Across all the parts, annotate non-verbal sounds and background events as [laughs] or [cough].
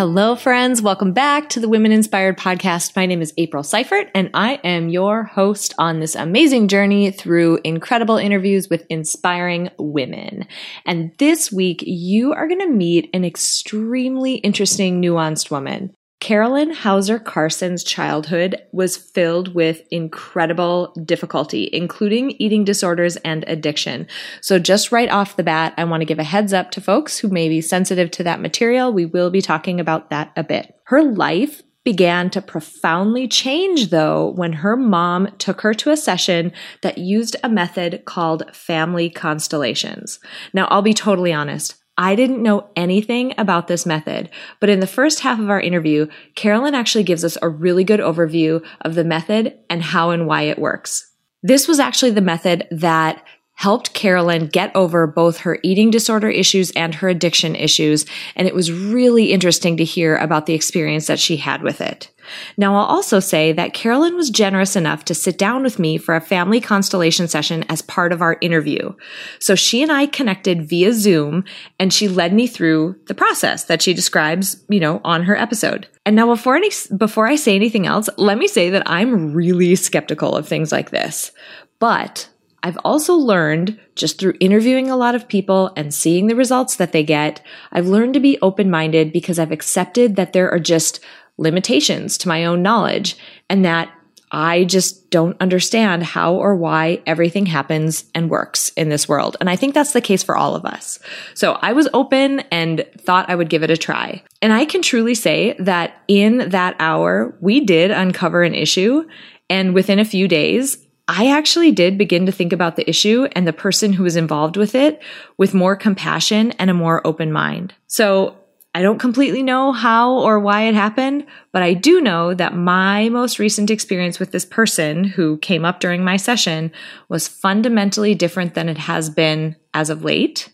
Hello, friends. Welcome back to the Women Inspired Podcast. My name is April Seifert, and I am your host on this amazing journey through incredible interviews with inspiring women. And this week, you are going to meet an extremely interesting, nuanced woman. Carolyn Hauser Carson's childhood was filled with incredible difficulty, including eating disorders and addiction. So, just right off the bat, I want to give a heads up to folks who may be sensitive to that material. We will be talking about that a bit. Her life began to profoundly change though when her mom took her to a session that used a method called family constellations. Now, I'll be totally honest. I didn't know anything about this method, but in the first half of our interview, Carolyn actually gives us a really good overview of the method and how and why it works. This was actually the method that helped Carolyn get over both her eating disorder issues and her addiction issues. And it was really interesting to hear about the experience that she had with it. Now, I'll also say that Carolyn was generous enough to sit down with me for a family constellation session as part of our interview. So she and I connected via Zoom and she led me through the process that she describes, you know, on her episode. And now before any, before I say anything else, let me say that I'm really skeptical of things like this. But I've also learned just through interviewing a lot of people and seeing the results that they get, I've learned to be open minded because I've accepted that there are just limitations to my own knowledge and that I just don't understand how or why everything happens and works in this world. And I think that's the case for all of us. So I was open and thought I would give it a try. And I can truly say that in that hour, we did uncover an issue. And within a few days, I actually did begin to think about the issue and the person who was involved with it with more compassion and a more open mind. So I don't completely know how or why it happened, but I do know that my most recent experience with this person who came up during my session was fundamentally different than it has been as of late.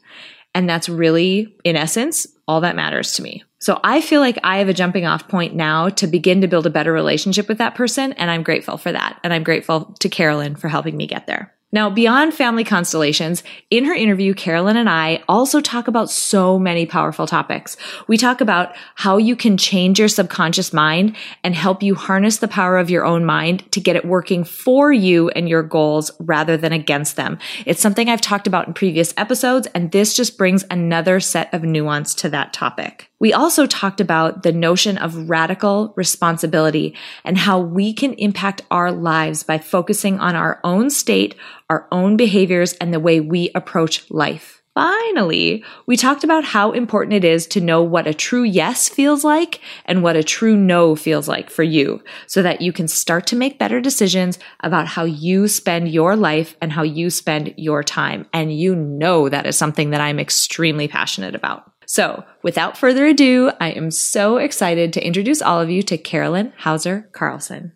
And that's really, in essence, all that matters to me. So I feel like I have a jumping off point now to begin to build a better relationship with that person. And I'm grateful for that. And I'm grateful to Carolyn for helping me get there. Now, beyond family constellations, in her interview, Carolyn and I also talk about so many powerful topics. We talk about how you can change your subconscious mind and help you harness the power of your own mind to get it working for you and your goals rather than against them. It's something I've talked about in previous episodes, and this just brings another set of nuance to that topic. We also talked about the notion of radical responsibility and how we can impact our lives by focusing on our own state, our own behaviors, and the way we approach life. Finally, we talked about how important it is to know what a true yes feels like and what a true no feels like for you so that you can start to make better decisions about how you spend your life and how you spend your time. And you know that is something that I'm extremely passionate about. So, without further ado, I am so excited to introduce all of you to Carolyn Hauser Carlson.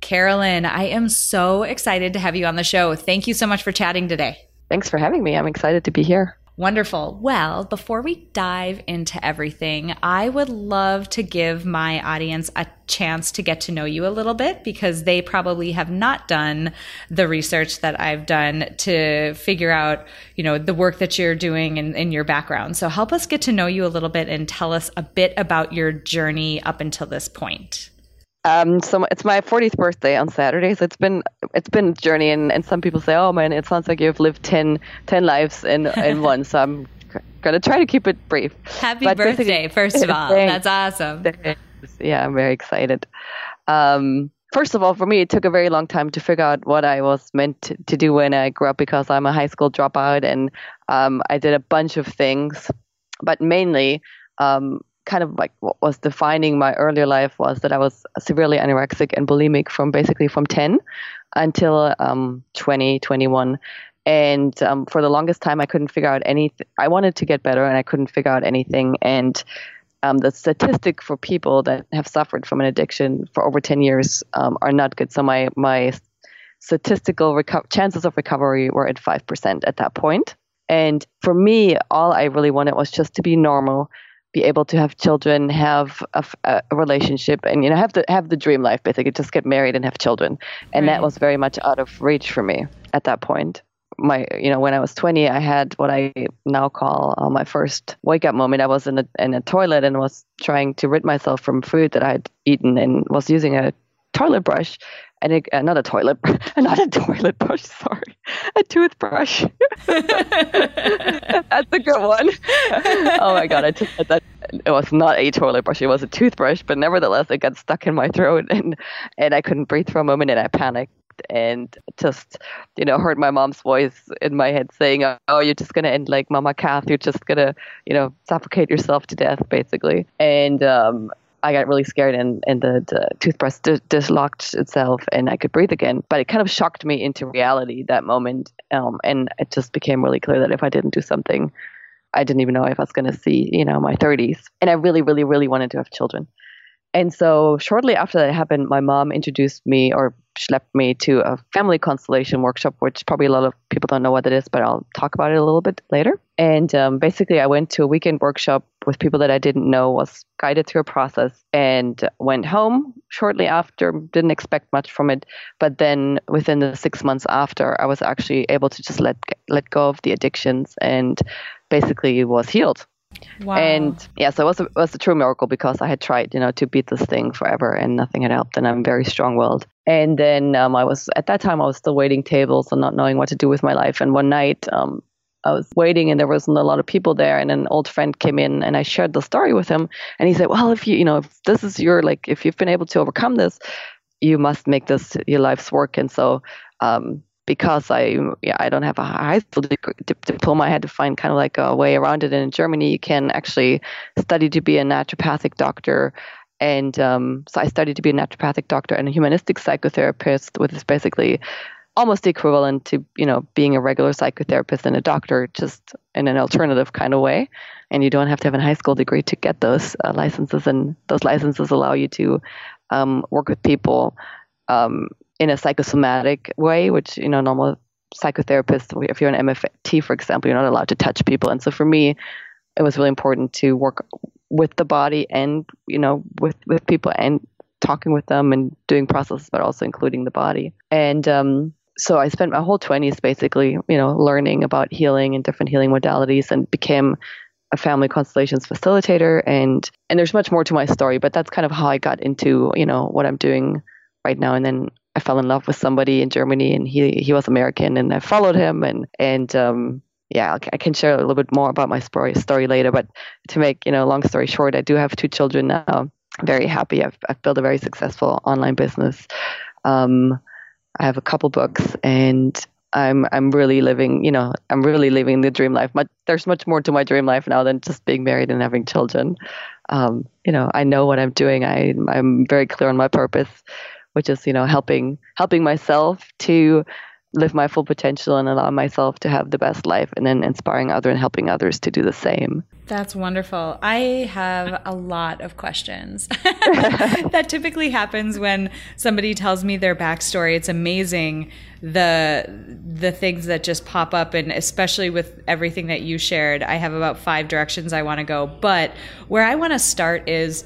Carolyn, I am so excited to have you on the show. Thank you so much for chatting today. Thanks for having me. I'm excited to be here. Wonderful. Well, before we dive into everything, I would love to give my audience a chance to get to know you a little bit because they probably have not done the research that I've done to figure out, you know, the work that you're doing in, in your background. So help us get to know you a little bit and tell us a bit about your journey up until this point. Um, so it's my 40th birthday on Saturday, so it's been it's been a journey, and, and some people say, oh man, it sounds like you've lived 10, 10 lives in in [laughs] one. So I'm gonna try to keep it brief. Happy but birthday, first of all. That's awesome. Yeah, I'm very excited. Um, first of all, for me, it took a very long time to figure out what I was meant to, to do when I grew up because I'm a high school dropout and um, I did a bunch of things, but mainly. Um, kind of like what was defining my earlier life was that I was severely anorexic and bulimic from basically from 10 until um, 20, 21. And um, for the longest time, I couldn't figure out anything. I wanted to get better and I couldn't figure out anything. And um, the statistic for people that have suffered from an addiction for over 10 years um, are not good. So my, my statistical reco- chances of recovery were at 5% at that point. And for me, all I really wanted was just to be normal, be able to have children, have a, a, relationship, and you know have the have the dream life basically, just get married and have children. And right. that was very much out of reach for me at that point. My you know when I was 20, I had what I now call uh, my first wake up moment. I was in a in a toilet and was trying to rid myself from food that I had eaten and was using a toilet brush and a toilet, [laughs] not a toilet brush. [laughs] Sorry, a toothbrush. [laughs] That's a good one. oh my god, I that it was not a toilet brush; it was a toothbrush. But nevertheless, it got stuck in my throat, and and I couldn't breathe for a moment, and I panicked and just you know heard my mom's voice in my head saying oh you're just gonna end like mama Kath you're just gonna you know suffocate yourself to death basically and um I got really scared and, and the, the toothbrush dis- dislocked itself and I could breathe again. But it kind of shocked me into reality that moment. Um, and it just became really clear that if I didn't do something, I didn't even know if I was going to see, you know, my 30s. And I really, really, really wanted to have children. And so shortly after that happened, my mom introduced me or schlepped me to a family constellation workshop, which probably a lot of people don't know what it is, but I'll talk about it a little bit later. And um, basically, I went to a weekend workshop with people that I didn't know, was guided through a process, and went home shortly after. Didn't expect much from it, but then within the six months after, I was actually able to just let let go of the addictions and basically was healed. Wow. And yeah, so it was a, it was a true miracle because I had tried, you know, to beat this thing forever and nothing had helped. And I'm very strong-willed. And then um, I was at that time I was still waiting tables and not knowing what to do with my life. And one night um, I was waiting and there wasn't a lot of people there. And an old friend came in and I shared the story with him. And he said, "Well, if you, you know, if this is your like, if you've been able to overcome this, you must make this your life's work." And so um, because I yeah I don't have a high school diploma, I had to find kind of like a way around it. And in Germany, you can actually study to be a naturopathic doctor. And um, so I studied to be a naturopathic doctor and a humanistic psychotherapist, which is basically almost equivalent to you know being a regular psychotherapist and a doctor, just in an alternative kind of way. And you don't have to have a high school degree to get those uh, licenses, and those licenses allow you to um, work with people um, in a psychosomatic way, which you know normal psychotherapists, if you're an MFT, for example, you're not allowed to touch people. And so for me, it was really important to work with the body and you know with with people and talking with them and doing processes, but also including the body. And um, so I spent my whole 20s basically, you know, learning about healing and different healing modalities, and became a family constellations facilitator. And and there's much more to my story, but that's kind of how I got into you know what I'm doing right now. And then I fell in love with somebody in Germany, and he he was American, and I followed him, and and um, yeah, I can share a little bit more about my story story later. But to make you know long story short, I do have two children now. Very happy. I've I've built a very successful online business. Um, I have a couple books, and I'm I'm really living, you know, I'm really living the dream life. But there's much more to my dream life now than just being married and having children. Um, you know, I know what I'm doing. I I'm very clear on my purpose which is you know helping helping myself to live my full potential and allow myself to have the best life and then inspiring others and helping others to do the same. That's wonderful. I have a lot of questions. [laughs] [laughs] that typically happens when somebody tells me their backstory. It's amazing the the things that just pop up and especially with everything that you shared. I have about 5 directions I want to go, but where I want to start is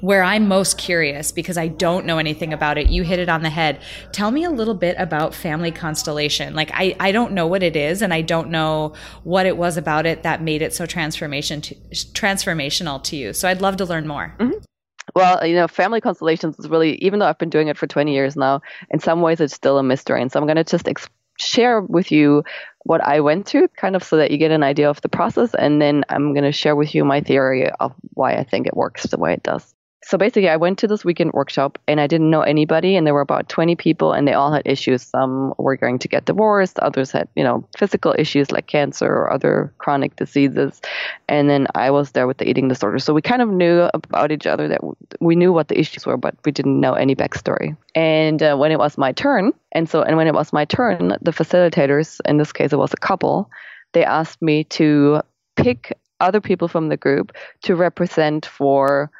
where I'm most curious because I don't know anything about it. You hit it on the head. Tell me a little bit about Family Constellation. Like I, I don't know what it is and I don't know what it was about it that made it so transformation to, transformational to you. So I'd love to learn more. Mm-hmm. Well, you know, Family Constellations is really, even though I've been doing it for 20 years now, in some ways it's still a mystery. And so I'm going to just share with you what I went through, kind of so that you get an idea of the process. And then I'm going to share with you my theory of why I think it works the way it does. So basically, I went to this weekend workshop and I didn't know anybody, and there were about 20 people, and they all had issues. Some were going to get divorced, others had, you know, physical issues like cancer or other chronic diseases. And then I was there with the eating disorder. So we kind of knew about each other that we knew what the issues were, but we didn't know any backstory. And uh, when it was my turn, and so, and when it was my turn, the facilitators, in this case, it was a couple, they asked me to pick other people from the group to represent for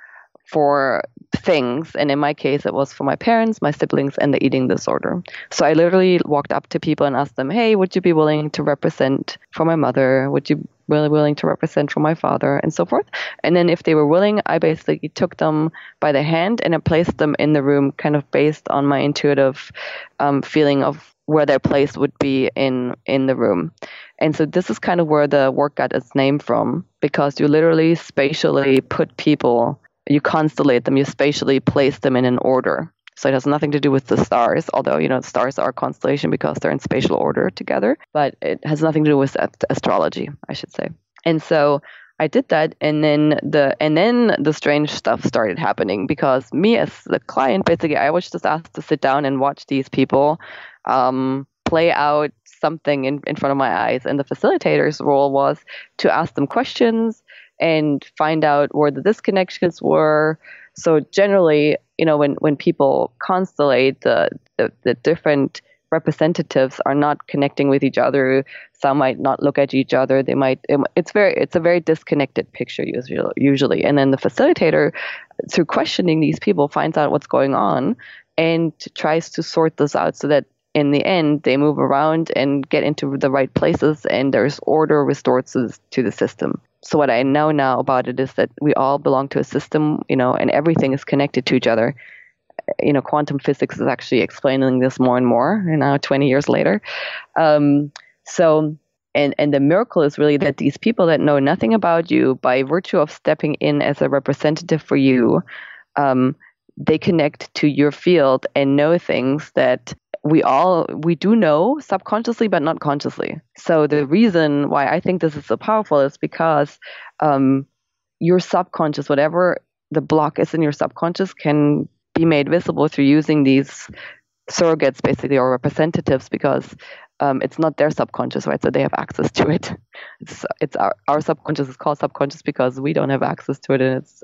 for things. And in my case, it was for my parents, my siblings, and the eating disorder. So I literally walked up to people and asked them, hey, would you be willing to represent for my mother? Would you really willing to represent for my father and so forth and then if they were willing i basically took them by the hand and i placed them in the room kind of based on my intuitive um, feeling of where their place would be in in the room and so this is kind of where the work got its name from because you literally spatially put people you constellate them, you spatially place them in an order. So it has nothing to do with the stars, although you know stars are constellation because they're in spatial order together. But it has nothing to do with astrology, I should say. And so I did that, and then the and then the strange stuff started happening because me as the client, basically, I was just asked to sit down and watch these people um, play out something in, in front of my eyes, and the facilitator's role was to ask them questions and find out where the disconnections were. So generally, you know, when, when people constellate, the, the, the different representatives are not connecting with each other. Some might not look at each other. They might. It's very. It's a very disconnected picture usually. And then the facilitator, through questioning these people, finds out what's going on and tries to sort this out so that in the end they move around and get into the right places and there's order restored to, to the system so what I know now about it is that we all belong to a system, you know, and everything is connected to each other. You know, quantum physics is actually explaining this more and more. You now, 20 years later, um, so and and the miracle is really that these people that know nothing about you, by virtue of stepping in as a representative for you, um, they connect to your field and know things that we all we do know subconsciously but not consciously. So the reason why i think this is so powerful is because um, your subconscious whatever the block is in your subconscious can be made visible through using these surrogates basically or representatives because um, it's not their subconscious right? So they have access to it. It's it's our, our subconscious is called subconscious because we don't have access to it and it's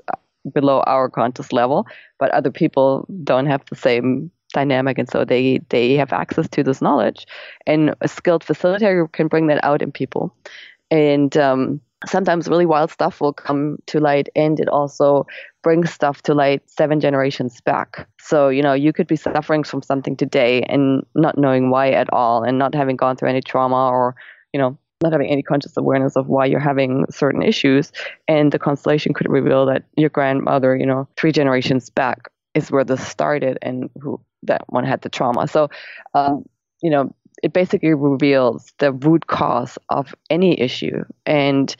below our conscious level but other people don't have the same dynamic and so they they have access to this knowledge. And a skilled facilitator can bring that out in people. And um, sometimes really wild stuff will come to light and it also brings stuff to light seven generations back. So you know you could be suffering from something today and not knowing why at all and not having gone through any trauma or you know not having any conscious awareness of why you're having certain issues. And the constellation could reveal that your grandmother you know three generations back is where this started and who that one had the trauma. So, um, you know, it basically reveals the root cause of any issue. And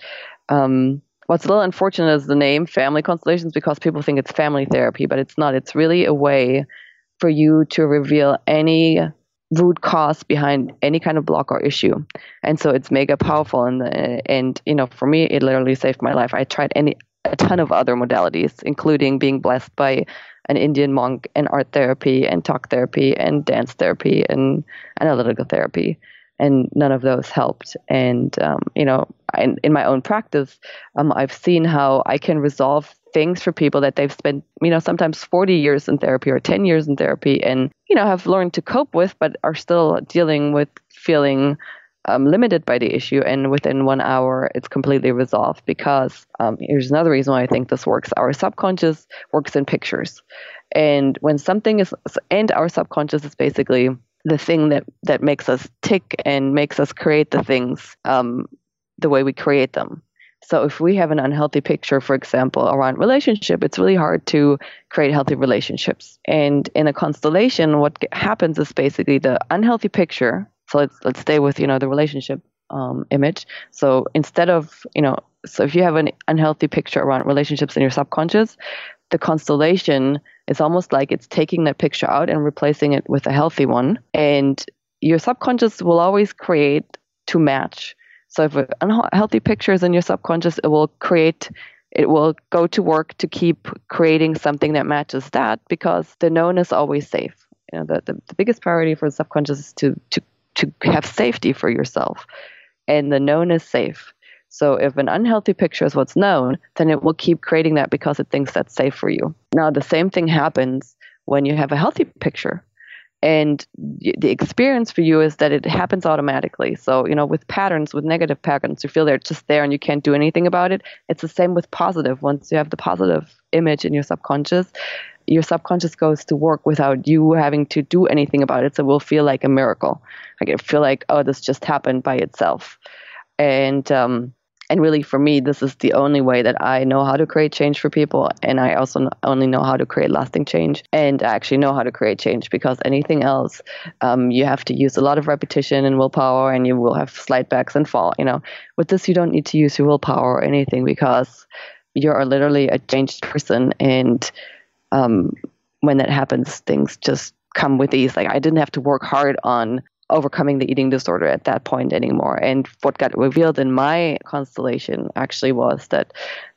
um, what's a little unfortunate is the name family constellations because people think it's family therapy, but it's not. It's really a way for you to reveal any root cause behind any kind of block or issue. And so it's mega powerful. And, and you know, for me, it literally saved my life. I tried any a ton of other modalities, including being blessed by an Indian monk and art therapy and talk therapy and dance therapy and analytical therapy. And none of those helped. And, um, you know, in, in my own practice, um, I've seen how I can resolve things for people that they've spent, you know, sometimes 40 years in therapy or 10 years in therapy and, you know, have learned to cope with, but are still dealing with feeling um, limited by the issue, and within one hour, it's completely resolved. Because um, here's another reason why I think this works: our subconscious works in pictures, and when something is, and our subconscious is basically the thing that that makes us tick and makes us create the things um, the way we create them. So if we have an unhealthy picture, for example, around relationship, it's really hard to create healthy relationships. And in a constellation, what happens is basically the unhealthy picture so let's let's stay with you know the relationship um, image. So instead of you know, so if you have an unhealthy picture around relationships in your subconscious, the constellation is almost like it's taking that picture out and replacing it with a healthy one. And your subconscious will always create to match. So if an unhealthy picture is in your subconscious, it will create it will go to work to keep creating something that matches that because the known is always safe. You know, the, the, the biggest priority for the subconscious is to, to, to have safety for yourself. And the known is safe. So if an unhealthy picture is what's known, then it will keep creating that because it thinks that's safe for you. Now, the same thing happens when you have a healthy picture and the experience for you is that it happens automatically. So you know with patterns with negative patterns you feel they're just there and you can't do anything about it. It's the same with positive. Once you have the positive image in your subconscious your subconscious goes to work without you having to do anything about it. So it will feel like a miracle. Like it feel like oh this just happened by itself. And um, and really for me this is the only way that i know how to create change for people. And i also only know how to create lasting change. And I actually know how to create change because anything else um, you have to use a lot of repetition and willpower and you will have slight backs and fall you know. With this you don't need to use your willpower or anything because you are literally a changed person. And um, when that happens things just come with ease. Like i didn't have to work hard on overcoming the eating disorder at that point anymore. And what got revealed in my constellation actually was that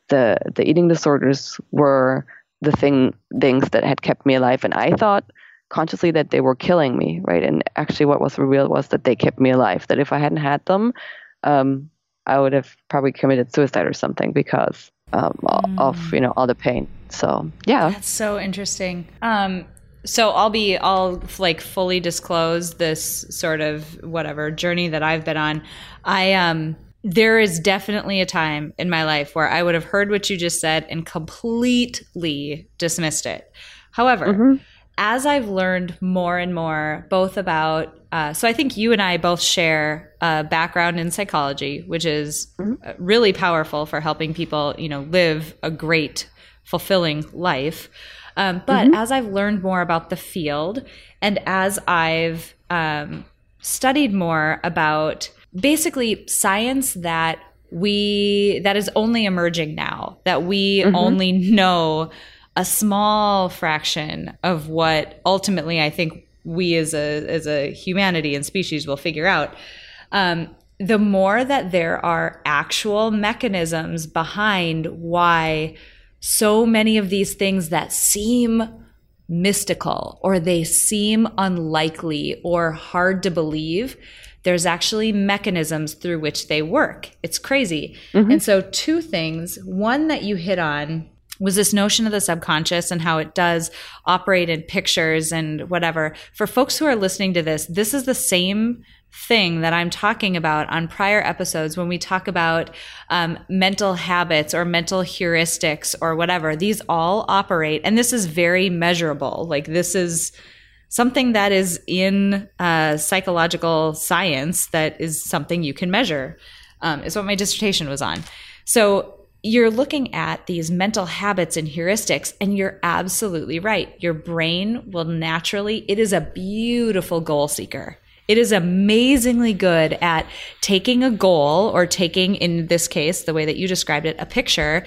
the the eating disorders were the thing things that had kept me alive, and I thought consciously that they were killing me, right? And actually, what was revealed was that they kept me alive. That if I hadn't had them, um, I would have probably committed suicide or something because um, mm. of you know all the pain. So yeah, that's so interesting. Um, so I'll be I'll like fully disclose this sort of whatever journey that I've been on. I um there is definitely a time in my life where I would have heard what you just said and completely dismissed it. However, mm-hmm. as I've learned more and more, both about, uh, so I think you and I both share a background in psychology, which is mm-hmm. really powerful for helping people, you know, live a great, fulfilling life. Um, but mm-hmm. as I've learned more about the field and as I've um, studied more about basically science that we that is only emerging now that we mm-hmm. only know a small fraction of what ultimately I think we as a as a humanity and species will figure out. Um, the more that there are actual mechanisms behind why so many of these things that seem mystical or they seem unlikely or hard to believe, there's actually mechanisms through which they work. It's crazy. Mm-hmm. And so, two things one that you hit on was this notion of the subconscious and how it does operate in pictures and whatever. For folks who are listening to this, this is the same thing that I'm talking about on prior episodes when we talk about um, mental habits or mental heuristics or whatever. These all operate, and this is very measurable. Like, this is something that is in uh, psychological science that is something you can measure, um, is what my dissertation was on. So, you're looking at these mental habits and heuristics, and you're absolutely right. Your brain will naturally, it is a beautiful goal seeker it is amazingly good at taking a goal or taking, in this case, the way that you described it, a picture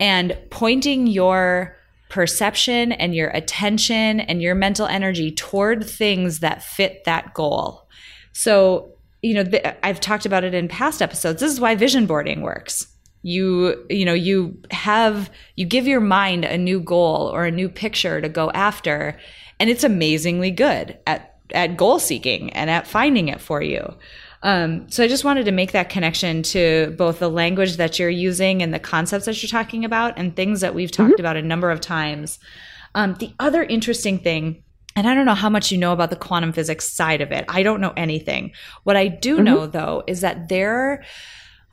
and pointing your perception and your attention and your mental energy toward things that fit that goal. So, you know, th- I've talked about it in past episodes. This is why vision boarding works. You, you know, you have, you give your mind a new goal or a new picture to go after, and it's amazingly good at at goal seeking and at finding it for you. Um, so I just wanted to make that connection to both the language that you're using and the concepts that you're talking about and things that we've talked mm-hmm. about a number of times. Um, the other interesting thing, and I don't know how much you know about the quantum physics side of it. I don't know anything. What I do mm-hmm. know though is that there,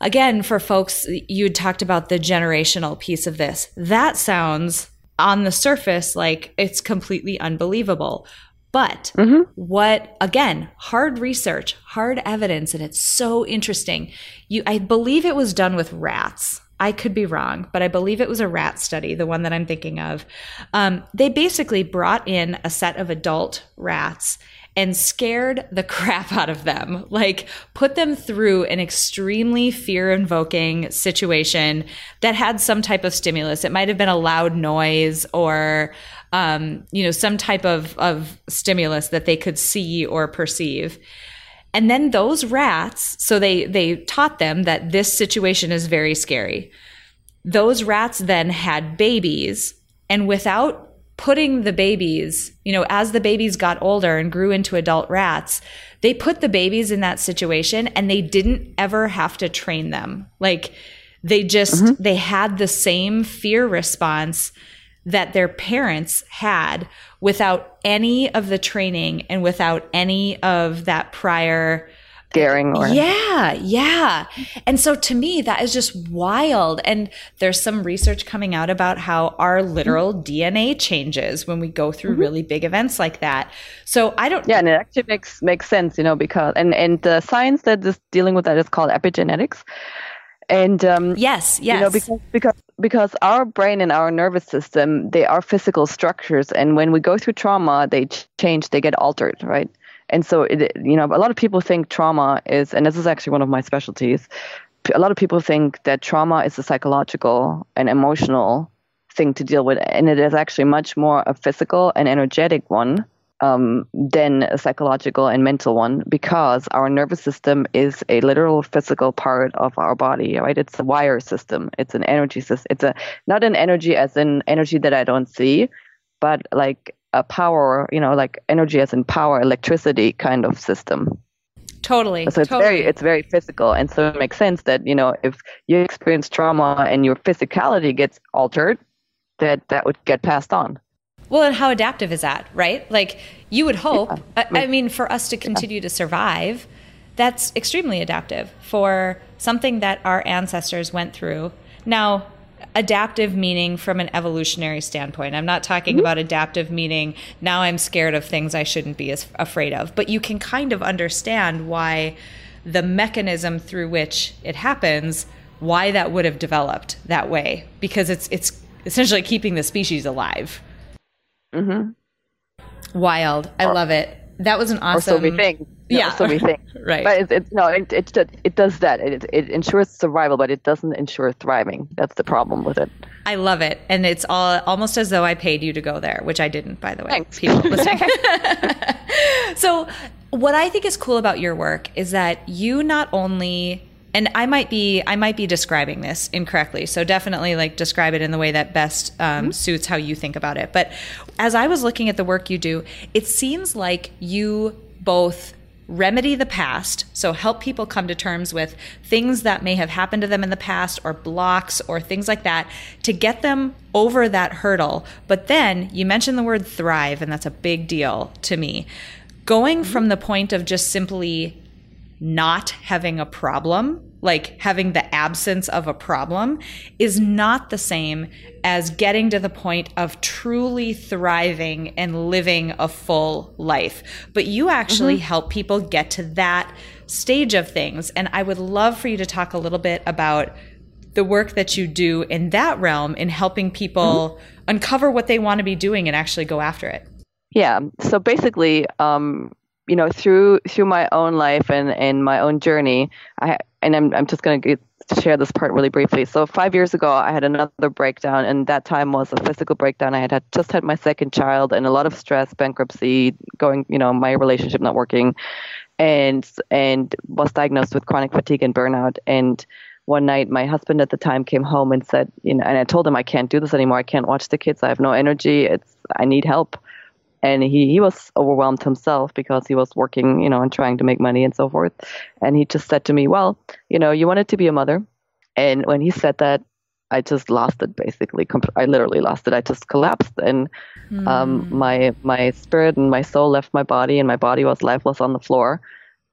again, for folks, you talked about the generational piece of this. That sounds on the surface like it's completely unbelievable. But mm-hmm. what again, hard research, hard evidence, and it's so interesting. You I believe it was done with rats. I could be wrong, but I believe it was a rat study, the one that I'm thinking of. Um, they basically brought in a set of adult rats and scared the [laughs] crap out of them, like put them through an extremely fear invoking situation that had some type of stimulus. It might have been a loud noise or um, you know, some type of, of stimulus that they could see or perceive. And then those rats, so they, they taught them that this situation is very scary. those rats then had babies and without putting the babies, you know, as the babies got older and grew into adult rats, they put the babies in that situation and they didn't ever have to train them. Like they just, mm-hmm. they had the same fear response that their parents had without any of the training and without any of that prior scaring or yeah yeah and so to me that is just wild and there's some research coming out about how our literal mm-hmm. dna changes when we go through mm-hmm. really big events like that so i don't yeah and it actually makes makes sense you know because and and the science that is dealing with that is called epigenetics and um, yes yes you know because because because our brain and our nervous system they are physical structures and when we go through trauma they change they get altered right and so, it, you know, a lot of people think trauma is, and this is actually one of my specialties. A lot of people think that trauma is a psychological and emotional thing to deal with, and it is actually much more a physical and energetic one um, than a psychological and mental one because our nervous system is a literal physical part of our body, right? It's a wire system. It's an energy system. It's a not an energy as in energy that I don't see, but like a power, you know, like energy as in power, electricity kind of system. Totally. So it's totally. very it's very physical, and so it makes sense that you know if you experience trauma and your physicality gets altered, that that would get passed on. Well, and how adaptive is that, right? Like you would hope. Yeah. I, I, mean, for us to continue yeah. to survive, that's extremely adaptive for something that our ancestors went through. Now, adaptive meaning from an evolutionary standpoint. I'm not talking mm-hmm. about adaptive meaning now I'm scared of things I shouldn't be as afraid of, but you can kind of understand why the mechanism through which it happens, why that would have developed that way because it's it's essentially keeping the species alive. Mhm. Wild. I love it. That was an awesome. Or so we think. No, yeah. So we think. [laughs] right. But it's, it's no, it, it it does that. It it ensures survival, but it doesn't ensure thriving. That's the problem with it. I love it, and it's all almost as though I paid you to go there, which I didn't, by the way. Thanks. People [laughs] listening. [laughs] so, what I think is cool about your work is that you not only and I might be I might be describing this incorrectly. So definitely like describe it in the way that best um, mm-hmm. suits how you think about it. But as I was looking at the work you do, it seems like you both remedy the past, so help people come to terms with things that may have happened to them in the past or blocks or things like that to get them over that hurdle. But then you mentioned the word thrive, and that's a big deal to me. Going mm-hmm. from the point of just simply not having a problem, like having the absence of a problem, is not the same as getting to the point of truly thriving and living a full life. But you actually mm-hmm. help people get to that stage of things. And I would love for you to talk a little bit about the work that you do in that realm in helping people mm-hmm. uncover what they want to be doing and actually go after it. Yeah. So basically, um, you know through through my own life and and my own journey i and i'm, I'm just going to share this part really briefly. So five years ago i had another breakdown and that time was a physical breakdown. I had, had just had my second child and a lot of stress bankruptcy going you know my relationship not working and and was diagnosed with chronic fatigue and burnout. And one night my husband at the time came home and said you know and i told him i can't do this anymore. I can't watch the kids. I have no energy. It's i need help and he, he was overwhelmed himself because he was working, you know, and trying to make money and so forth. And he just said to me, "Well, you know, you wanted to be a mother." And when he said that, I just lost it. Basically, I literally lost it. I just collapsed, and mm. um, hmm. my my spirit and my soul left my body, and my body was lifeless on the floor.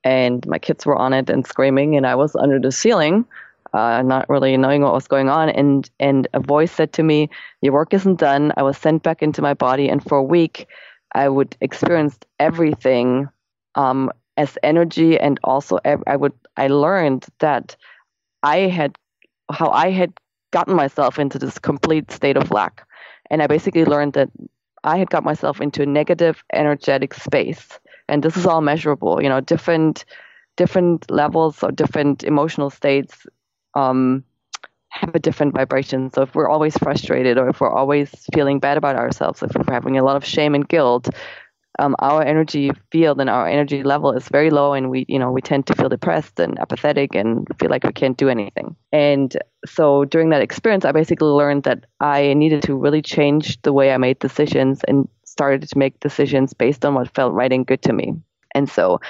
And my kids were on it and screaming, and I was under the ceiling, uh, not really knowing what was going on. And and a voice said to me, "Your work isn't done." I was sent back into my body, and for a week I would experience everything um, as energy, and also I would I learned that I had how I had gotten myself into this complete state of lack, and I basically learned that I had got myself into a negative energetic space, and this is all measurable. You know, different different levels or different emotional states um, have a different vibration. So if we're always frustrated or if we're always feeling bad about ourselves, if we're having a lot of shame and guilt, um, our energy field and our energy level is very low and we you know we tend to feel depressed and apathetic and feel like we can't do anything and so during that experience i basically learned that i needed to really change the way i made decisions and started to make decisions based on what felt right and good to me and so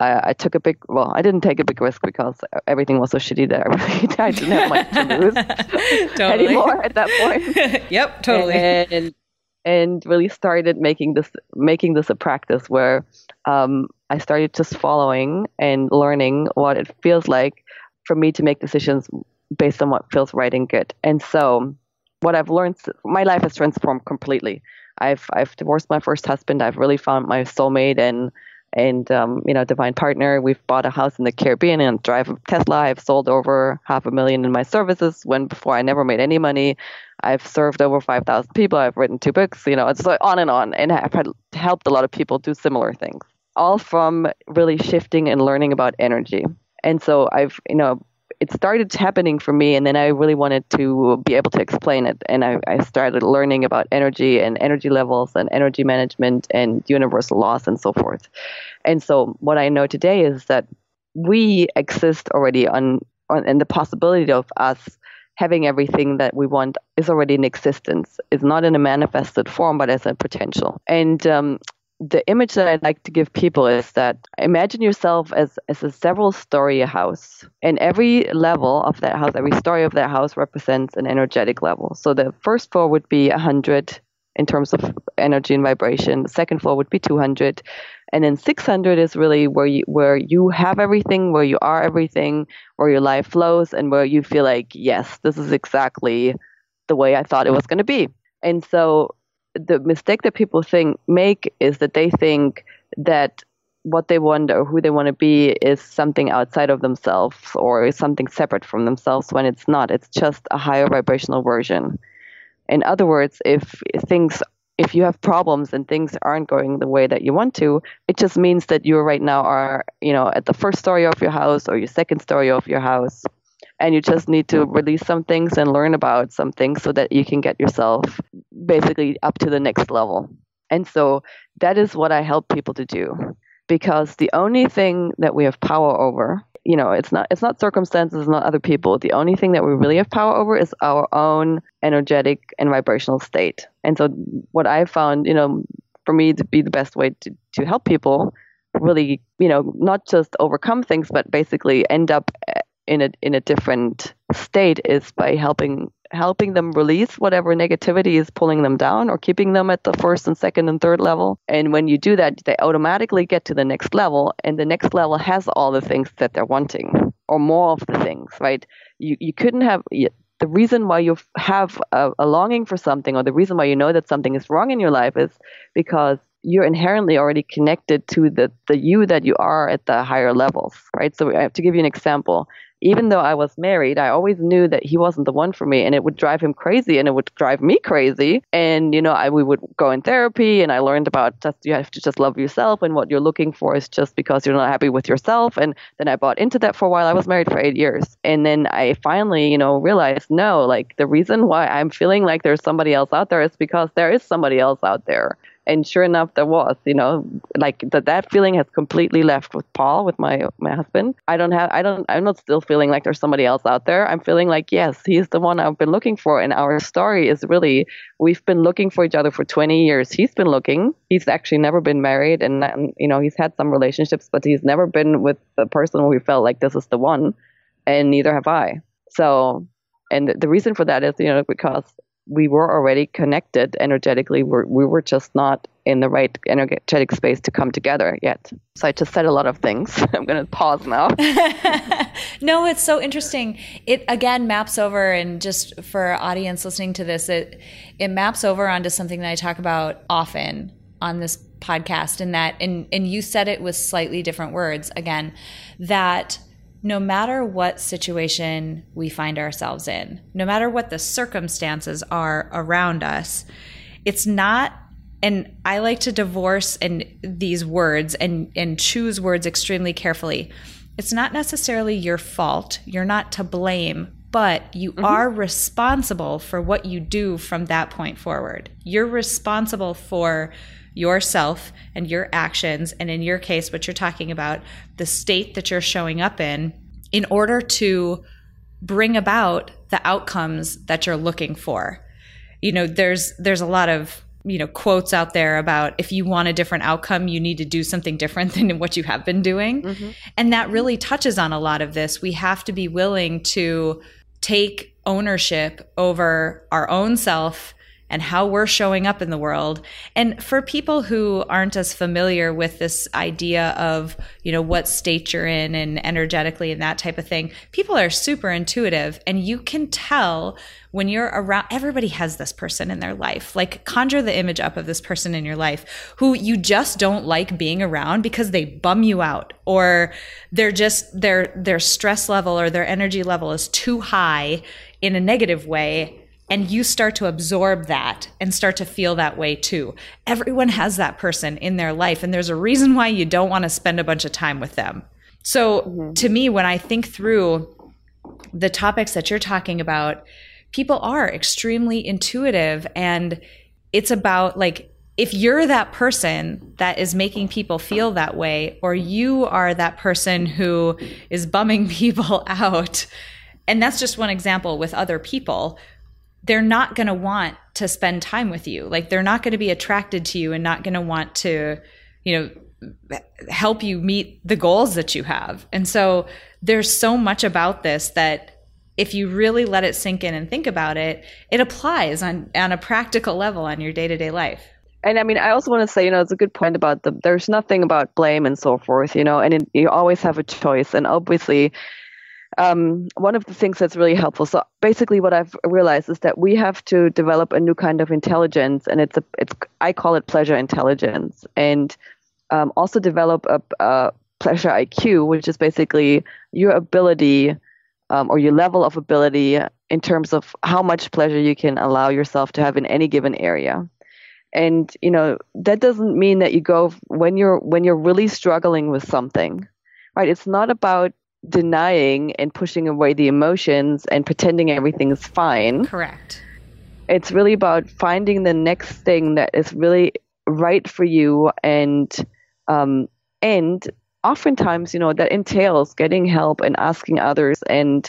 I, I, took a big well i didn't take a big risk because everything was so shitty that i [laughs] really i didn't have much to lose [laughs] anymore at that point [laughs] yep totally and, and really started making this making this a practice where um, I started just following and learning what it feels like for me to make decisions based on what feels right and good. And so, what I've learned, my life has transformed completely. I've I've divorced my first husband. I've really found my soulmate and and um, you know divine partner. We've bought a house in the Caribbean and drive a Tesla. I've sold over half a million in my services when before I never made any money. I've served over 5,000 people. I've written two books. You know, it's like on and on, and I've helped a lot of people do similar things, all from really shifting and learning about energy. And so I've you know it started happening for me and then i really wanted to be able to explain it and I, I, started learning about energy and energy levels and energy management and universal laws and so forth. And so what i know today is that we exist already on, on and the possibility of us having everything that we want is already in existence. It's not in a manifested form but as a potential. And um, the image that I like to give people is that imagine yourself as, as a several story house. And every level of that house, every story of that house represents an energetic level. So the first floor would be 100 in terms of energy and vibration. The second floor would be 200. And then 600 is really where you, where you have everything, where you are everything, where your life flows, and where you feel like, yes, this is exactly the way I thought it was going to be. And so the mistake that people think make is that they think that what they want or who they want to be is something outside of themselves or is something separate from themselves when it's not. It's just a higher vibrational version. In other words, if things if you have problems and things aren't going the way that you want to, it just means that you right now are, you know, at the first story of your house or your second story of your house and you just need to release some things and learn about some things so that you can get yourself basically up to the next level. And so that is what I help people to do. Because the only thing that we have power over you know it's not it's not circumstances it's not other people. The only thing that we really have power over is our own energetic and vibrational state. And so what i found you know for me to be the best way to, to help people really you know not just overcome things but basically end up in a in a different state is by helping helping them release whatever negativity is pulling them down or keeping them at the first and second and third level. And when you do that, they automatically get to the next level, and the next level has all the things that they're wanting or more of the things, right? You you couldn't have the reason why you have a, a longing for something or the reason why you know that something is wrong in your life is because you're inherently already connected to the, the you that you are at the higher levels, right? So I have to give you an example even though I was married, I always knew that he wasn't the one for me, and it would drive him crazy, and it would drive me crazy. And you know, I we would go in therapy, and I learned about just you have to just love yourself, and what you're looking for is just because you're not happy with yourself. And then I bought into that for a while. I was married for eight years, and then I finally, you know, realized no, like the reason why I'm feeling like there's somebody else out there is because there is somebody else out there and sure enough there was you know like that that feeling has completely left with paul with my my husband. I don't have i don't i'm not still feeling like there's somebody else out there. I'm feeling like yes he's the one i've been looking for. And our story is really we've been looking for each other for 20 years. He's been looking. He's actually never been married. And you know he's had some relationships but he's never been with a person where he felt like this is the one. And neither have i. So and the reason for that is you know because we were already connected energetically. We're, we were just not in the right energetic space to come together yet. So I just said a lot of things. [laughs] I'm going to pause now. [laughs] no, it's so interesting. It again maps over, and just for audience listening to this, it it maps over onto something that I talk about often on this podcast. And that, and and you said it with slightly different words again, that no matter what situation we find ourselves in, no matter what the circumstances are around us, it's not and I like to divorce and these words and and choose words extremely carefully. It's not necessarily your fault. You're not to blame, but you mm-hmm. are responsible for what you do from that point forward. You're responsible for yourself and your actions, and in your case, what you're talking about, the state that you're showing up in, in order to bring about the outcomes that you're looking for. You know, there's there's a lot of you know quotes out there about if you want a different outcome you need to do something different [laughs] than what you have been doing mm-hmm. and that really touches on a lot of this we have to be willing to take ownership over our own self and how we're showing up in the world. And for people who aren't as familiar with this idea of, you know, what state you're in and energetically and that type of thing, people are super intuitive and you can tell when you're around everybody has this person in their life. Like conjure the image up of this person in your life who you just don't like being around because they bum you out or they're just their their stress level or their energy level is too high in a negative way and you start to absorb that and start to feel that way too. Everyone has that person in their life, and there's a reason why you don't want to spend a bunch of time with them. So, mm-hmm. to me, when I think through the topics that you're talking about, people are extremely intuitive, and it's about like, if you're that person that is making people feel that way, or you are that person who is bumming [laughs] people out, and that's just one example with other people they're not going to want to spend time with you. Like they're not going to be attracted to you and not going to want to, you know, help you meet the goals that you have. And so there's so much about this that if you really let it sink in and think about it, it applies on on a practical level on your day-to-day life. And I mean, I also want to say, you know, it's a good point about the there's nothing about blame and so forth, you know, and it, you always have a choice. And obviously, um, one of the things that's really helpful. So basically, what I've realized is that we have to develop a new kind of intelligence, and it's a it's I call it pleasure intelligence, and um, also develop a, a, pleasure IQ, which is basically your ability um, or your level of ability in terms of how much pleasure you can allow yourself to have in any given area. And you know that doesn't mean that you go when you're when you're really struggling with something, right? It's not about denying and pushing away the emotions and pretending everything's fine. Correct. It's really about finding the next thing that is really right for you and um, and oftentimes you know that entails getting help and asking others and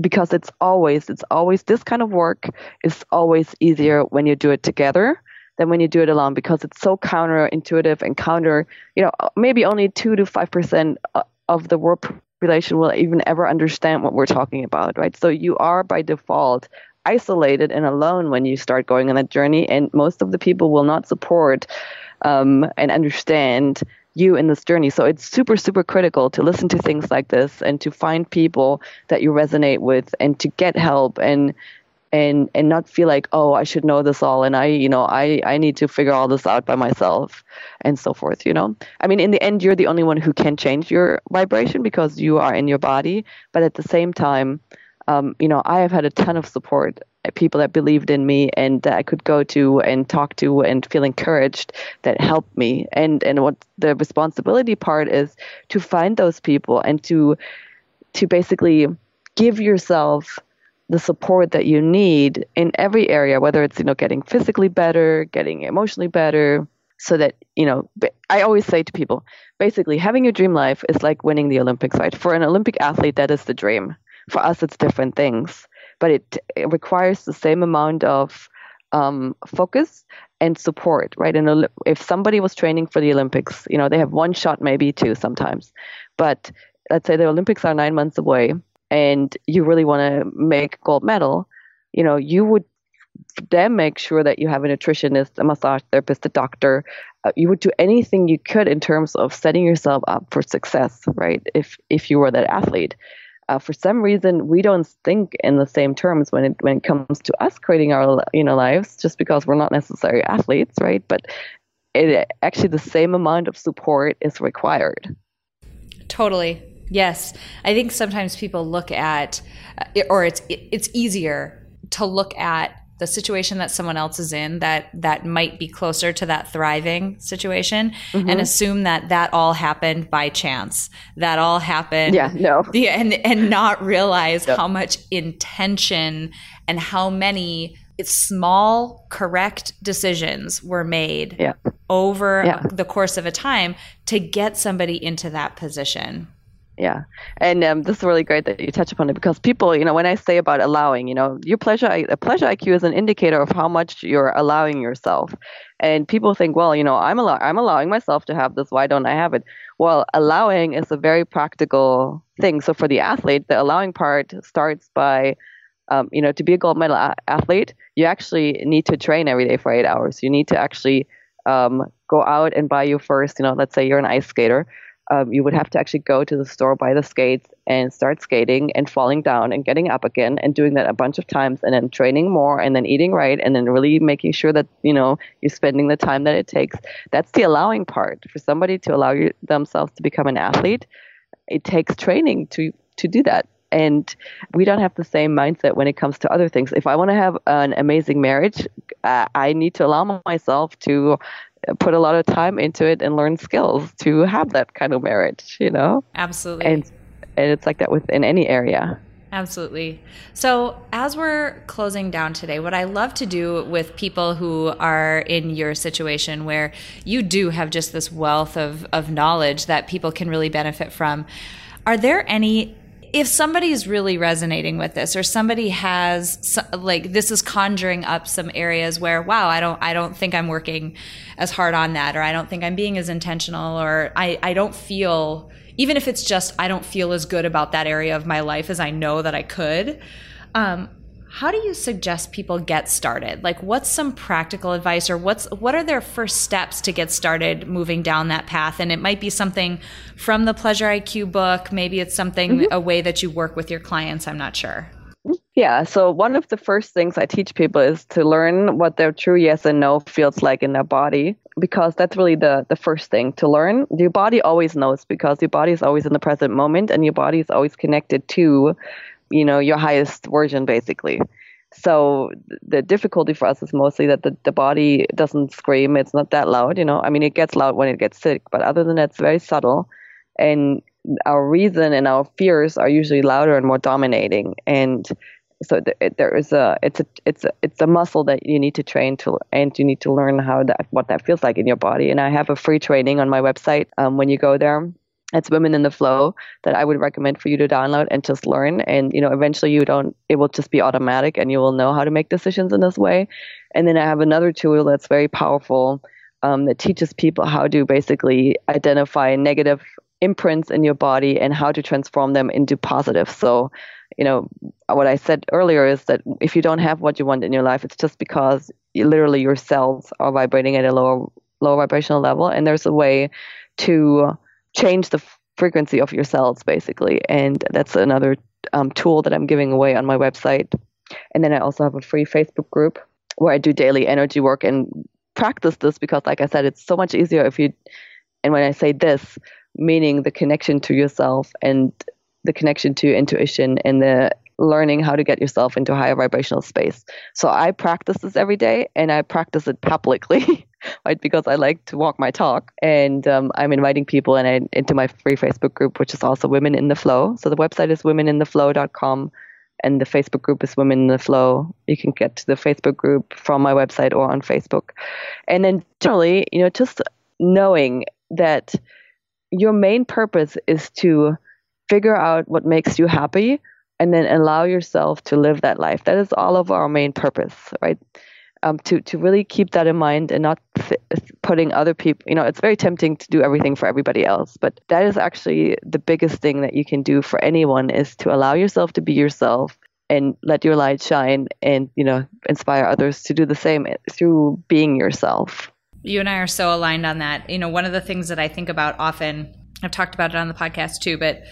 because it's always it's always this kind of work is always easier when you do it together than when you do it alone because it's so counterintuitive and counter you know maybe only 2 to 5% of the world population will even ever understand what we're talking about, right? So you are by default isolated and alone when you start going on that journey, and most of the people will not support um, and understand you in this journey. So it's super, super critical to listen to things like this and to find people that you resonate with and to get help and and and not feel like oh i should know this all and i you know i i need to figure all this out by myself and so forth you know? I mean in the end you're the only one who can change your vibration because you are in your body but at the same time um, you know i have had a ton of support uh, people that believed in me and that i could go to and talk to and feel encouraged that helped me. And and what the responsibility part is to find those people and to to basically give yourself the support that you need in every area, whether it's, you know, getting physically better, getting emotionally better, so that, you know, I always say to people, basically having your dream life is like winning the Olympics, right? For an Olympic athlete, that is the dream. For us, it's different things, but it, it requires the same amount of um, focus and support, right? And if somebody was training for the Olympics, you know, they have one shot, maybe two sometimes, but let's say the Olympics are nine months away and you really want to make gold medal, you know, you would then make sure that you have a nutritionist, a massage therapist, a doctor. Uh, you would do anything you could in terms of setting yourself up for success, right? If if you were that athlete. Uh, for some reason, we don't think in the same terms when it when it comes to us creating our you know lives, just because we're not necessarily athletes, right? But it actually the same amount of support is required. Totally. Yes, I think sometimes people look at, uh, or it's it's easier to look at the situation that someone else is in that that might be closer to that thriving situation mm-hmm. and assume that that all happened by chance that all happened yeah no yeah and and not realize yep. how much intention and how many small correct decisions were made yeah. over yeah. the course of a time to get somebody into that position yeah. And um, this is really great that you touch upon it because people you know when i say about allowing you know your pleasure a pleasure iq is an indicator of how much you're allowing yourself. And people think well you know i'm allow- i'm allowing myself to have this. Why don't i have it? Well allowing is a very practical thing. So for the athlete the allowing part starts by um, you know to be a gold medal a- athlete you actually need to train every day for eight hours. You need to actually um, go out and buy you first you know let's say you're an ice skater um, you would have to actually go to the store, buy the skates, and start skating and falling down and getting up again and doing that a bunch of times and then training more and then eating right and then really making sure that you know you're spending the time that it takes. That's the allowing part for somebody to allow you, themselves to become an athlete. It takes training to to do that. And we don't have the same mindset when it comes to other things. If I want to have an amazing marriage, uh, I need to allow myself to put a lot of time into it and learn skills to have that kind of marriage, you know? Absolutely. And, and it's like that within any area. Absolutely. So, as we're closing down today, what I love to do with people who are in your situation where you do have just this wealth of, of knowledge that people can really benefit from, are there any if somebody's really resonating with this or somebody has like this is conjuring up some areas where wow i don't i don't think i'm working as hard on that or i don't think i'm being as intentional or i i don't feel even if it's just i don't feel as good about that area of my life as i know that i could um, how do you suggest people get started? Like what's some practical advice or what's what are their first steps to get started moving down that path? And it might be something from the pleasure iq book. Maybe it's something mm-hmm. a way that you work with your clients. I'm not sure. Yeah so one of the first things i teach people is to learn what their true yes and no feels like in their body because that's really the the first thing to learn. Your body always knows because your body is always in the present moment and your body is always connected to you know your highest version basically. So the difficulty for us is mostly that the, the body doesn't scream. It's not that loud you know. I mean it gets loud when it gets sick but other than that it's very subtle. And our reason and our fears are usually louder and more dominating. And so th- there is a it's a it's a it's a muscle that you need to train to and you need to learn how that what that feels like in your body. And i have a free training on my website. Um, when you go there it's women in the flow that i would recommend for you to download and just learn. And you know eventually you don't it will just be automatic and you will know how to make decisions in this way. And then i have another tool that's very powerful um, that teaches people how to basically identify negative imprints in your body and how to transform them into positive. So you know what i said earlier is that if you don't have what you want in your life it's just because you, literally your cells are vibrating at a lower lower vibrational level. And there's a way to change the frequency of your cells basically. And that's another um, tool that i'm giving away on my website. And then i also have a free facebook group where i do daily energy work and practice this because like i said it's so much easier if you and when i say this meaning the connection to yourself and the connection to intuition and the learning how to get yourself into higher vibrational space. So I practice this every day and I practice it publicly, [laughs] right? Because I like to walk my talk. And um, I'm inviting people and into my free Facebook group, which is also Women in the Flow. So the website is womenintheflow.com and the Facebook group is Women in the Flow. You can get to the Facebook group from my website or on Facebook. And then generally, you know, just knowing that your main purpose is to figure out what makes you happy and then allow yourself to live that life. That is all of our main purpose, right? Um, to to really keep that in mind and not th- putting other people. You know, it's very tempting to do everything for everybody else, but that is actually the biggest thing that you can do for anyone is to allow yourself to be yourself and let your light shine, and you know, inspire others to do the same through being yourself. You and I are so aligned on that. You know, one of the things that I think about often. I've talked about it on the podcast too, but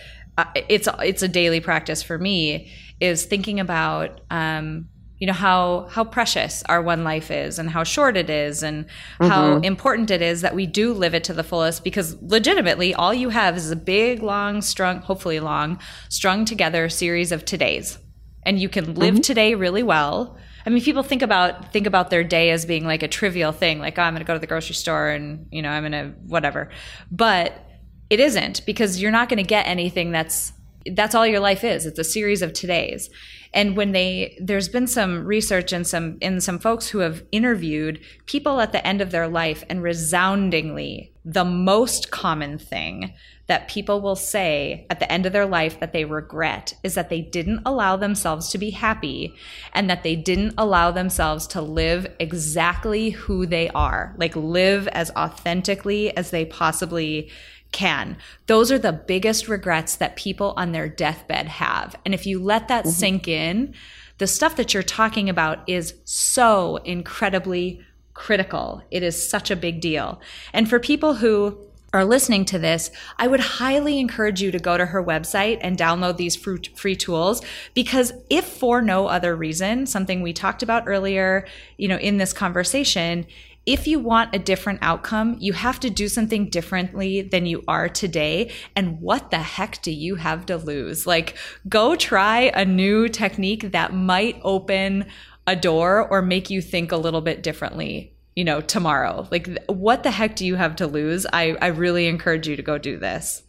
it's it's a daily practice for me is thinking about um, you know how how precious our one life is and how short it is and mm-hmm. how important it is that we do live it to the fullest because legitimately all you have is a big long strung hopefully long strung together series of todays and you can live mm-hmm. today really well I mean, people think about think about their day as being like a trivial thing, like oh, I'm going to go to the grocery store and you know I'm going to whatever. But it isn't because you're not going to get anything that's that's all your life is. It's a series of todays. And when they, there's been some research and some, in some folks who have interviewed people at the end of their life and resoundingly the most common thing that people will say at the end of their life that they regret is that they didn't allow themselves to be happy and that they didn't allow themselves to live exactly who they are, like live as authentically as they possibly can. Those are the biggest regrets that people on their deathbed have. And if you let that mm-hmm. sink in, the stuff that you're talking about is so incredibly critical. It is such a big deal. And for people who are listening to this, I would highly encourage you to go to her website and download these free tools because if for no other reason, something we talked about earlier, you know, in this conversation, if you want a different outcome, you have to do something differently than you are today. And what the heck do you have to lose? Like, go try a new technique that might open a door or make you think a little bit differently you know tomorrow. Like what the heck do you have to lose? I i really encourage you to go do this.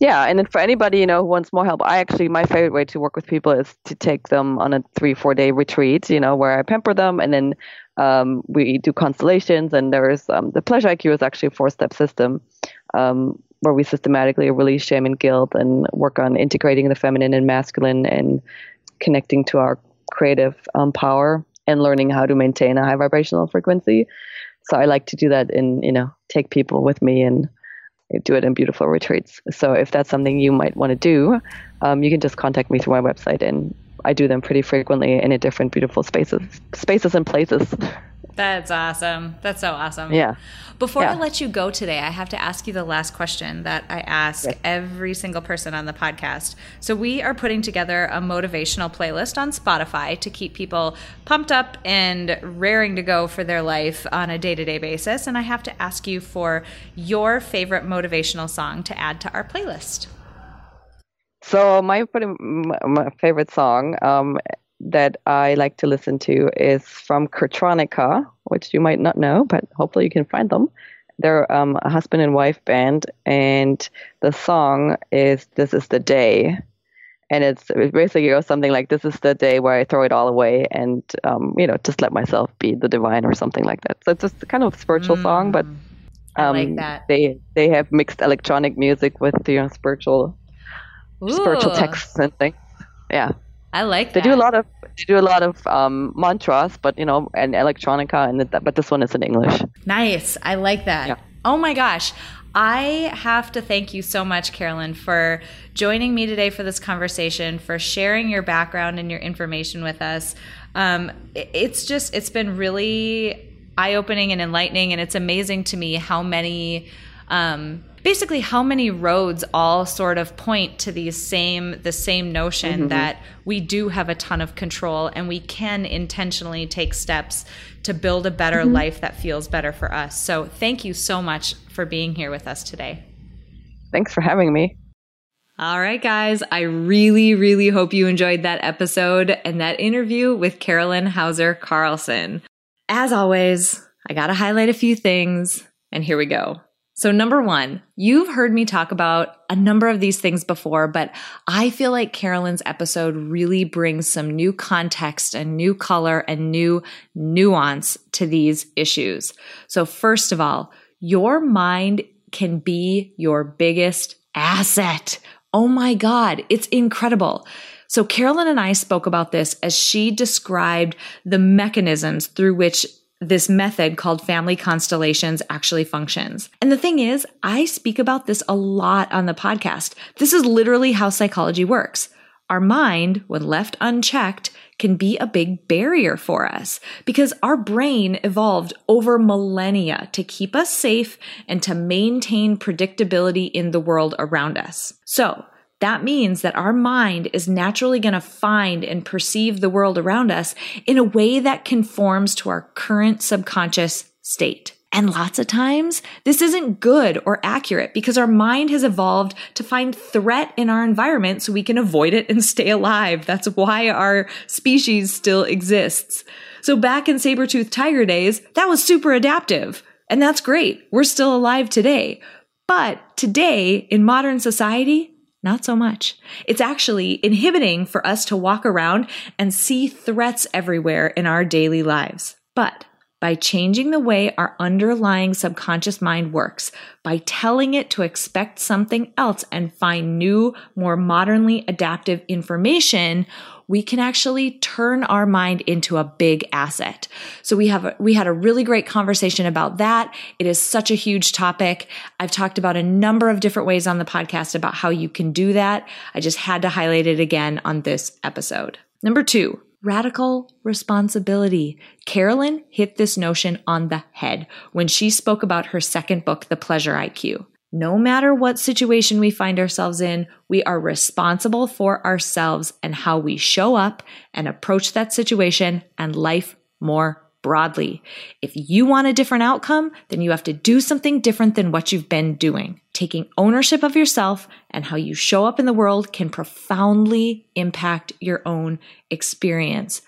Yeah and then for anybody you know who wants more help i actually my favorite way to work with people is to take them on a three four day retreat you know where i pamper them. And then um, we do constellations, and there's um, the Pleasure IQ is actually a four step system um, where we systematically release shame and guilt and work on integrating the feminine and masculine and connecting to our creative um, power and learning how to maintain a high vibrational frequency. So I like to do that and you know take people with me and do it in beautiful retreats. So if that's something you might want to do, um, you can just contact me through my website and I do them pretty frequently in different beautiful spaces, spaces and places. [laughs] That's awesome. That's so awesome. Yeah. Before yeah. I let you go today, I have to ask you the last question that I ask yes. every single person on the podcast. So, we are putting together a motivational playlist on Spotify to keep people pumped up and raring to go for their life on a day to day basis. And I have to ask you for your favorite motivational song to add to our playlist. So my my favorite song um, that I like to listen to is from Kurtronica, which you might not know, but hopefully you can find them. They're um, a husband and wife band, and the song is "This Is the Day," and it's it basically goes something like, "This is the day where I throw it all away and um, you know just let myself be the divine" or something like that. So it's just kind of spiritual mm, song, but um, like they they have mixed electronic music with you know spiritual Ooh. spiritual texts and things. Yeah. I like that. They do a lot of they do a lot of um, mantras, but you know, and electronica, and the, but this one is in English. Nice. I like that. Yeah. Oh my gosh. I have to thank you so much, Carolyn, for joining me today for this conversation, for sharing your background and your information with us. Um, it's just, it's been really eye opening and enlightening, and it's amazing to me how many. Um, basically how many roads all sort of point to these same the same notion mm-hmm. that we do have a ton of control and we can intentionally take steps to build a better mm-hmm. life that feels better for us. So thank you so much for being here with us today. Thanks for having me. All right, guys. I really, really hope you enjoyed that episode and that interview with Carolyn Hauser Carlson. As always, I got to highlight a few things, and here we go. So, number one, you've heard me talk about a number of these things before, but I feel like Carolyn's episode really brings some new context and new color and new nuance to these issues. So, first of all, your mind can be your biggest asset. Oh my God, it's incredible. So, Carolyn and I spoke about this as she described the mechanisms through which this method called family constellations actually functions. And the thing is, I speak about this a lot on the podcast. This is literally how psychology works. Our mind, when left unchecked, can be a big barrier for us because our brain evolved over millennia to keep us safe and to maintain predictability in the world around us. So, that means that our mind is naturally going to find and perceive the world around us in a way that conforms to our current subconscious state. And lots of times, this isn't good or accurate because our mind has evolved to find threat in our environment so we can avoid it and stay alive. That's why our species still exists. So back in saber tooth tiger days, that was super adaptive. And that's great. We're still alive today. But today, in modern society, Not so much. It's actually inhibiting for us to walk around and see threats everywhere in our daily lives. But by changing the way our underlying subconscious mind works, by telling it to expect something else and find new, more modernly adaptive information, we can actually turn our mind into a big asset. So we have, a, we had a really great conversation about that. It is such a huge topic. I've talked about a number of different ways on the podcast about how you can do that. I just had to highlight it again on this episode. Number two, radical responsibility. Carolyn hit this notion on the head when she spoke about her second book, The Pleasure IQ. No matter what situation we find ourselves in, we are responsible for ourselves and how we show up and approach that situation and life more broadly. If you want a different outcome, then you have to do something different than what you've been doing. Taking ownership of yourself and how you show up in the world can profoundly impact your own experience.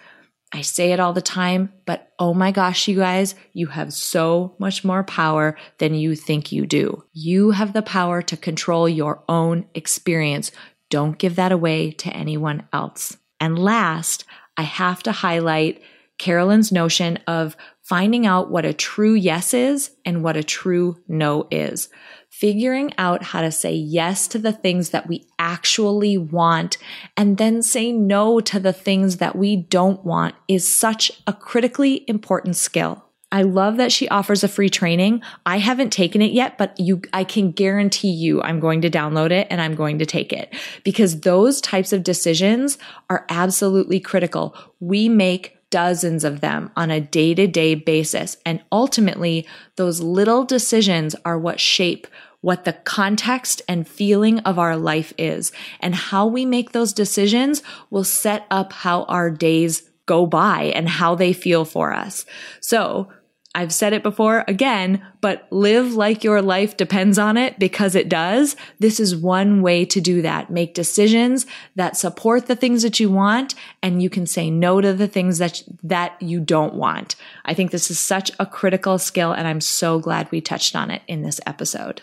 I say it all the time, but oh my gosh, you guys, you have so much more power than you think you do. You have the power to control your own experience. Don't give that away to anyone else. And last, I have to highlight Carolyn's notion of finding out what a true yes is and what a true no is. Figuring out how to say yes to the things that we actually want and then say no to the things that we don't want is such a critically important skill. I love that she offers a free training. I haven't taken it yet, but you, I can guarantee you I'm going to download it and I'm going to take it because those types of decisions are absolutely critical. We make dozens of them on a day to day basis. And ultimately, those little decisions are what shape what the context and feeling of our life is. And how we make those decisions will set up how our days go by and how they feel for us. So I've said it before again, but live like your life depends on it because it does. This is one way to do that. Make decisions that support the things that you want and you can say no to the things that, that you don't want. I think this is such a critical skill and I'm so glad we touched on it in this episode.